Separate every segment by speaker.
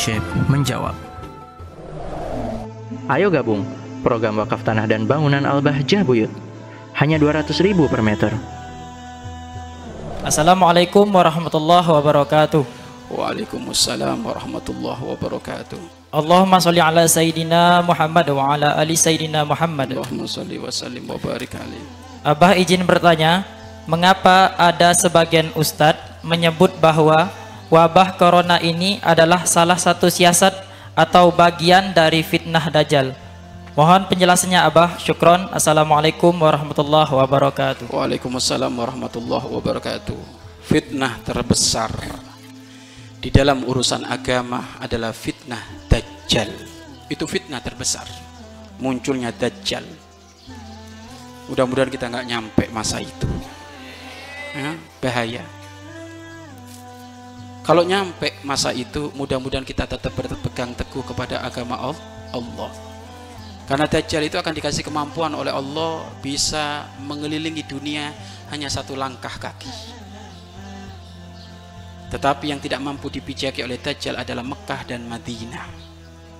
Speaker 1: Syekh menjawab. Ayo gabung program wakaf tanah dan bangunan Al-Bahjah Buyut. Hanya 200 ribu per meter.
Speaker 2: Assalamualaikum warahmatullahi wabarakatuh.
Speaker 3: Waalaikumsalam warahmatullahi wabarakatuh.
Speaker 2: Allahumma sholli ala sayyidina Muhammad wa ala ali sayyidina Muhammad.
Speaker 3: Allahumma sholli wa sallim wa barik alaih.
Speaker 2: Abah izin bertanya, mengapa ada sebagian ustadz menyebut bahwa wabah corona ini adalah salah satu siasat atau bagian dari fitnah dajjal? Mohon penjelasannya Abah. Syukron. Assalamualaikum warahmatullahi wabarakatuh.
Speaker 3: Waalaikumsalam warahmatullahi wabarakatuh. Fitnah terbesar di dalam urusan agama adalah fitnah dajjal. Itu fitnah terbesar. Munculnya dajjal. Mudah-mudahan kita nggak nyampe masa itu. Ya, bahaya. Kalau nyampe masa itu, mudah-mudahan kita tetap berpegang teguh kepada agama Allah. Karena Dajjal itu akan dikasih kemampuan oleh Allah bisa mengelilingi dunia hanya satu langkah kaki. Tetapi yang tidak mampu dipijaki oleh Dajjal adalah Mekah dan Madinah.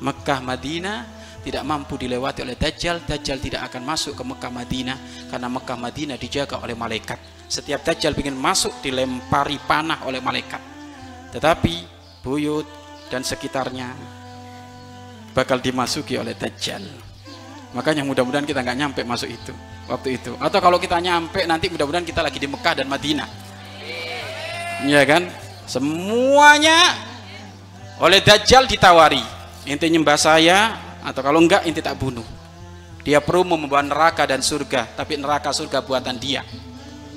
Speaker 3: Mekah, Madinah tidak mampu dilewati oleh Dajjal. Dajjal tidak akan masuk ke Mekah, Madinah karena Mekah, Madinah dijaga oleh malaikat. Setiap Dajjal ingin masuk dilempari panah oleh malaikat. Tetapi buyut dan sekitarnya bakal dimasuki oleh Dajjal. Makanya mudah-mudahan kita nggak nyampe masuk itu waktu itu. Atau kalau kita nyampe nanti mudah-mudahan kita lagi di Mekah dan Madinah. Iya kan? Semuanya oleh Dajjal ditawari. Inti nyembah saya atau kalau enggak inti tak bunuh. Dia perlu membawa neraka dan surga, tapi neraka surga buatan dia.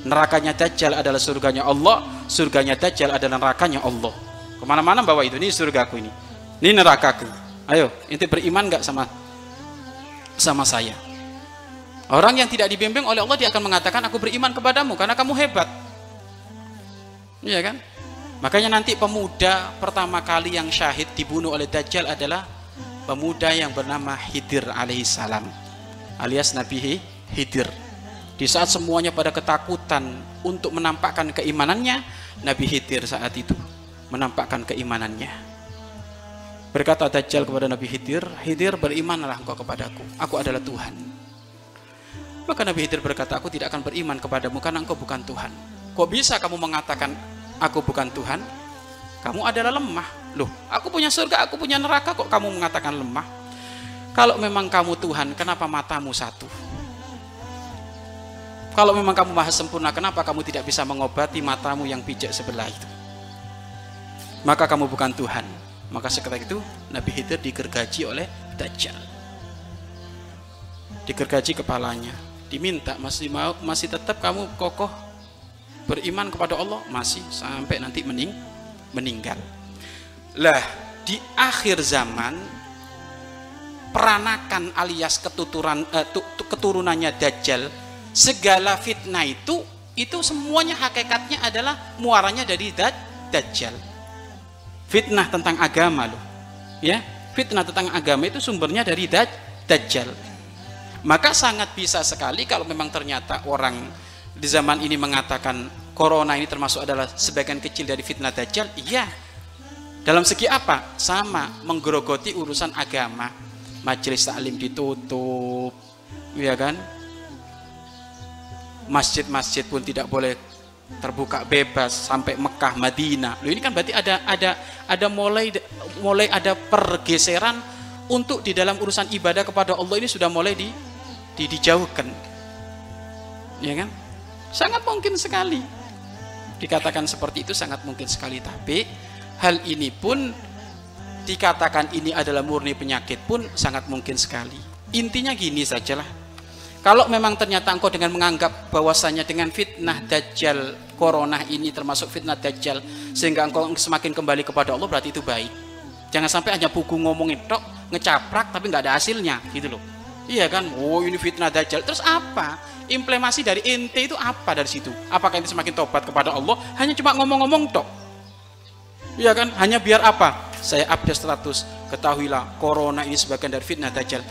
Speaker 3: Nerakanya Dajjal adalah surganya Allah, surganya Dajjal adalah nerakanya Allah. Ke mana-mana bawa itu, ini surgaku ini, ini nerakaku. Ayo, inti beriman enggak sama sama saya? Orang yang tidak dibimbing oleh Allah dia akan mengatakan aku beriman kepadamu karena kamu hebat. Iya kan? Makanya nanti pemuda pertama kali yang syahid dibunuh oleh Dajjal adalah pemuda yang bernama Hidir alaihissalam alias Nabi Hidir. Di saat semuanya pada ketakutan untuk menampakkan keimanannya, Nabi Hidir saat itu menampakkan keimanannya. Berkata Dajjal kepada Nabi Hidir, Hidir berimanlah engkau kepadaku, aku adalah Tuhan. Maka Nabi Hidir berkata, aku tidak akan beriman kepadamu karena engkau bukan Tuhan. Kok bisa kamu mengatakan aku bukan Tuhan? Kamu adalah lemah. Loh, aku punya surga, aku punya neraka kok kamu mengatakan lemah? Kalau memang kamu Tuhan, kenapa matamu satu? Kalau memang kamu maha sempurna, kenapa kamu tidak bisa mengobati matamu yang pijak sebelah itu? Maka kamu bukan Tuhan. Maka seketika itu Nabi Khidir digergaji oleh Dajjal. Digergaji kepalanya. Diminta masih mau masih tetap kamu kokoh beriman kepada Allah masih sampai nanti mening meninggal. Lah di akhir zaman peranakan alias ketuturan eh, keturunannya Dajjal segala fitnah itu itu semuanya hakikatnya adalah muaranya dari daj, Dajjal. Fitnah tentang agama loh. Ya, fitnah tentang agama itu sumbernya dari daj, Dajjal. Maka sangat bisa sekali kalau memang ternyata orang di zaman ini mengatakan corona ini termasuk adalah sebagian kecil dari fitnah dajjal iya dalam segi apa sama menggerogoti urusan agama majelis taklim ditutup ya kan masjid-masjid pun tidak boleh terbuka bebas sampai Mekah Madinah. Loh, ini kan berarti ada ada ada mulai mulai ada pergeseran untuk di dalam urusan ibadah kepada Allah ini sudah mulai di, di dijauhkan. Ya kan? Sangat mungkin sekali. Dikatakan seperti itu sangat mungkin sekali. Tapi hal ini pun dikatakan ini adalah murni penyakit pun sangat mungkin sekali. Intinya gini sajalah kalau memang ternyata engkau dengan menganggap bahwasanya dengan fitnah dajjal corona ini termasuk fitnah dajjal sehingga engkau semakin kembali kepada Allah berarti itu baik jangan sampai hanya buku ngomongin tok ngecaprak tapi nggak ada hasilnya gitu loh iya kan oh ini fitnah dajjal terus apa implementasi dari ente itu apa dari situ? Apakah ente semakin tobat kepada Allah? Hanya cuma ngomong-ngomong tok. Iya kan? Hanya biar apa? Saya update status. Ketahuilah, corona ini sebagian dari fitnah dajjal.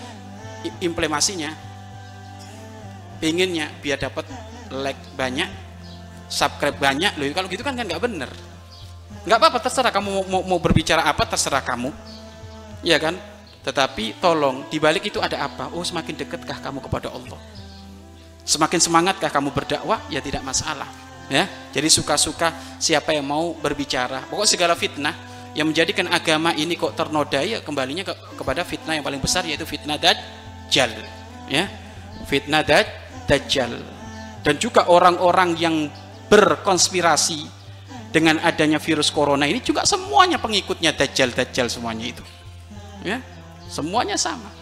Speaker 3: Implementasinya, pinginnya biar dapat like banyak, subscribe banyak. Loh, kalau gitu kan kan nggak bener. nggak apa-apa terserah kamu mau, mau, berbicara apa terserah kamu. Ya kan? Tetapi tolong dibalik itu ada apa? Oh semakin deketkah kamu kepada Allah? Semakin semangatkah kamu berdakwah? Ya tidak masalah ya. Jadi suka-suka siapa yang mau berbicara. Pokok segala fitnah yang menjadikan agama ini kok ternodai ya kembalinya ke, kepada fitnah yang paling besar yaitu fitnah dajjal ya. Fitnah daj, dajjal dan juga orang-orang yang berkonspirasi dengan adanya virus corona ini juga semuanya pengikutnya dajjal-dajjal semuanya itu. Ya, semuanya sama.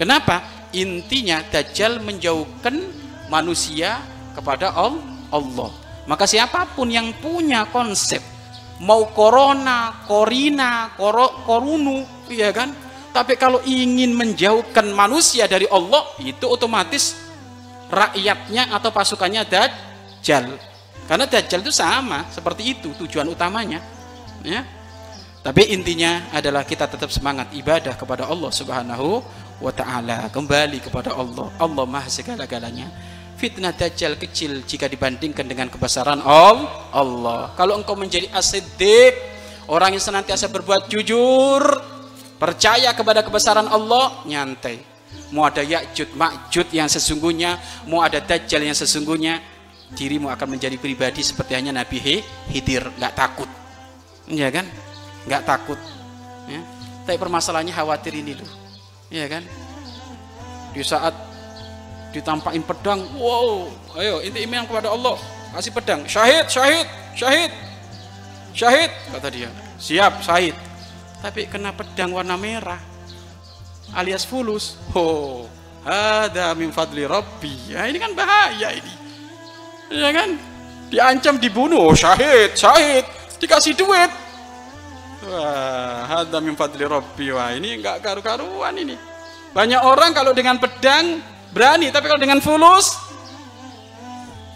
Speaker 3: Kenapa? Intinya dajjal menjauhkan manusia kepada Allah. Maka siapa pun yang punya konsep mau corona, korina, koro, korunu, ya kan? Tapi kalau ingin menjauhkan manusia dari Allah, itu otomatis rakyatnya atau pasukannya dajjal karena Dajjal itu sama, seperti itu tujuan utamanya. Ya. Tapi intinya adalah kita tetap semangat ibadah kepada Allah Subhanahu wa taala, kembali kepada Allah. Allah Maha segala-galanya. Fitnah Dajjal kecil jika dibandingkan dengan kebesaran Allah. Kalau engkau menjadi asidik, orang yang senantiasa berbuat jujur, percaya kepada kebesaran Allah, nyantai. Mau ada Ya'jud Ma'jud yang sesungguhnya, mau ada Dajjal yang sesungguhnya, dirimu akan menjadi pribadi seperti hanya Nabi Hidir. Nggak takut. Ya kan? Nggak takut. Ya. tapi permasalahannya khawatir ini loh ya kan? Di saat ditampakin pedang wow ayo inti iman kepada Allah. Kasih pedang. Syahid syahid syahid syahid kata dia. Siap syahid. Tapi kena pedang warna merah alias fulus. Oh ada min fadli rabbi. Ya, ini kan bahaya ini. Ya kan? Diancam dibunuh. Oh, syahid syahid. Dikasih duit. Wah hadam min fadli rabbi. Wah ini enggak karu-karuan ini. Banyak orang kalau dengan pedang berani tapi kalau dengan fulus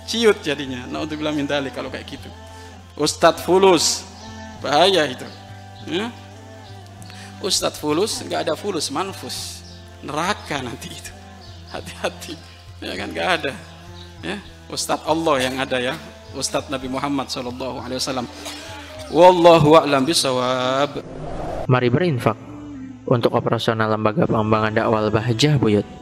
Speaker 3: ciut jadinya. Nah untuk bilang mintali kalau kayak gitu. Ustadz fulus bahaya itu. Ya? Ustadz fulus nggak ada fulus manfus. Neraka nanti itu. Hati-hati. Ya kan nggak ada. Ya Ustadz Allah yang ada ya. Ustadz Nabi Muhammad Sallallahu Alaihi Wasallam. Wallahu a'lam bisawab
Speaker 1: Mari berinfak. Untuk operasional lembaga pengembangan dakwah Bahjah Buyut